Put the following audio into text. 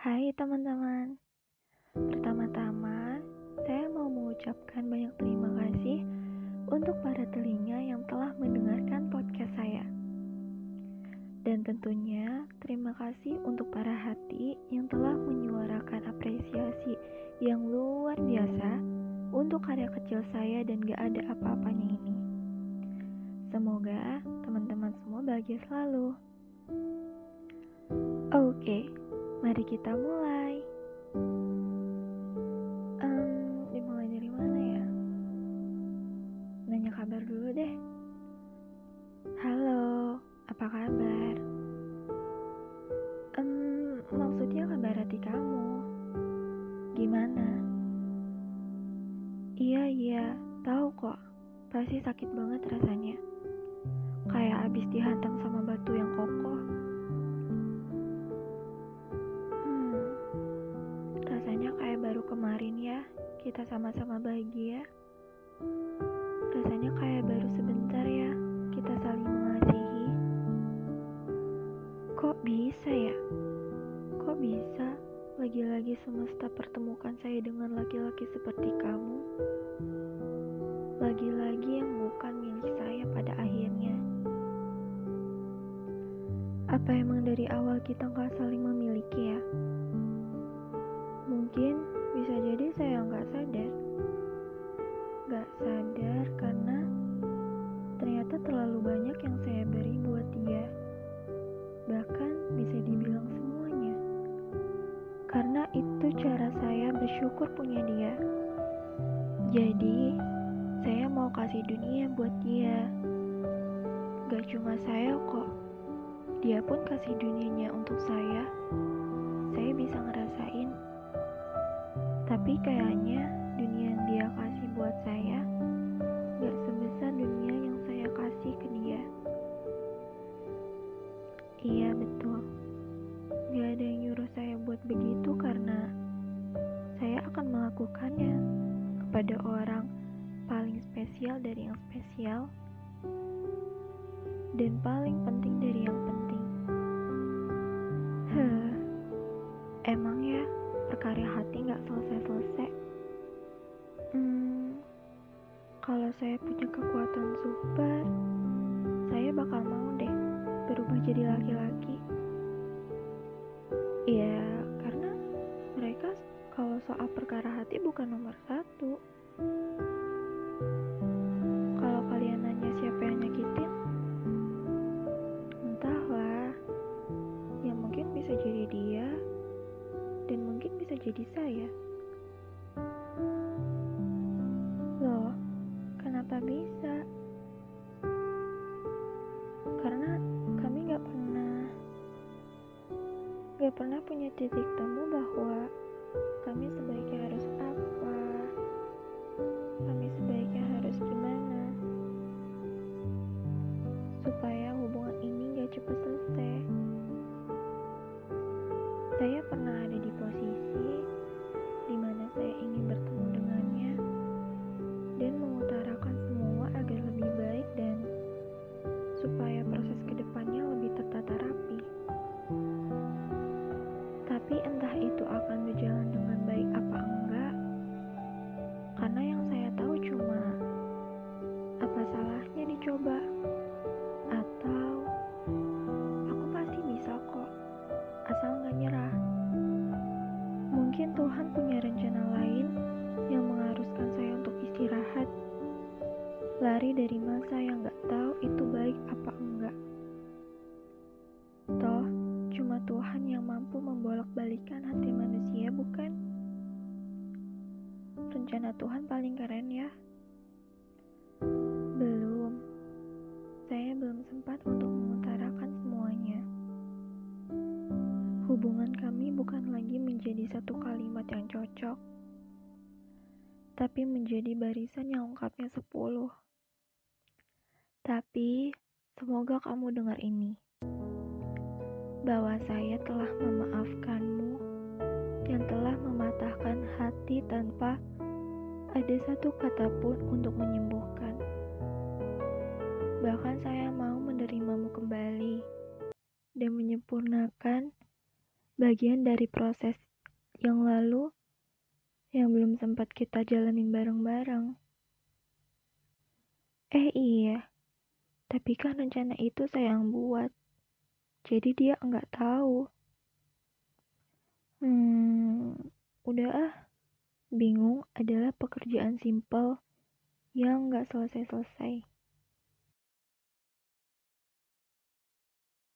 Hai teman-teman, pertama-tama saya mau mengucapkan banyak terima kasih untuk para telinga yang telah mendengarkan podcast saya. Dan tentunya terima kasih untuk para hati yang telah menyuarakan apresiasi yang luar biasa untuk karya kecil saya dan gak ada apa-apanya ini. Semoga teman-teman semua bahagia selalu. Oke, okay, mari kita mulai. Um, dimulai dari mana ya? Nanya kabar dulu deh. Halo, apa kabar? Um, maksudnya kabar hati kamu? Gimana? Iya, iya, tahu kok. Pasti sakit banget rasanya. Kayak abis dihantam sama batu yang kokoh. Kita sama-sama bahagia. Rasanya kayak baru sebentar ya, kita saling mengasihi. Kok bisa ya? Kok bisa lagi-lagi semesta pertemukan saya dengan laki-laki seperti kamu? Lagi-lagi yang bukan milik saya pada akhirnya. Apa emang dari awal kita nggak saling memiliki ya? Mungkin bisa jadi saya nggak sadar. Nggak sadar karena ternyata terlalu banyak yang saya beri buat dia. Bahkan bisa dibilang semuanya. Karena itu cara saya bersyukur punya dia. Jadi, saya mau kasih dunia buat dia. Gak cuma saya kok dia pun kasih dunianya untuk saya. Saya bisa ngerasain. Tapi kayaknya dunia yang dia kasih buat saya gak sebesar dunia yang saya kasih ke dia. Iya betul. Gak ada yang nyuruh saya buat begitu karena saya akan melakukannya kepada orang paling spesial dari yang spesial dan paling penting dari yang penting. Huh, emang ya perkara hati nggak selesai-selesai. Hmm, kalau saya punya kekuatan super, saya bakal mau deh berubah jadi laki-laki. Ya, karena mereka kalau soal perkara hati bukan nomor satu. Gak pernah punya titik temu bahwa kami sebaiknya harus apa, kami sebaiknya harus gimana, supaya hubungan ini gak cepat selesai. Saya pernah Tapi entah itu akan berjalan dengan baik apa enggak, karena yang saya tahu cuma apa salahnya dicoba, atau aku pasti bisa kok, asal nggak nyerah. Mungkin Tuhan punya rencana lain yang mengharuskan saya untuk istirahat, lari dari masa yang nggak tahu itu baik apa enggak. Tuhan yang mampu membolak-balikan hati manusia, bukan? Rencana Tuhan paling keren ya. Belum. Saya belum sempat untuk mengutarakan semuanya. Hubungan kami bukan lagi menjadi satu kalimat yang cocok, tapi menjadi barisan yang lengkapnya sepuluh. Tapi, semoga kamu dengar ini bahwa saya telah memaafkanmu yang telah mematahkan hati tanpa ada satu kata pun untuk menyembuhkan. Bahkan saya mau menerimamu kembali dan menyempurnakan bagian dari proses yang lalu yang belum sempat kita jalanin bareng-bareng. Eh iya, tapi kan rencana itu saya yang buat, jadi dia nggak tahu. Hmm, udah ah, bingung adalah pekerjaan simpel yang nggak selesai-selesai.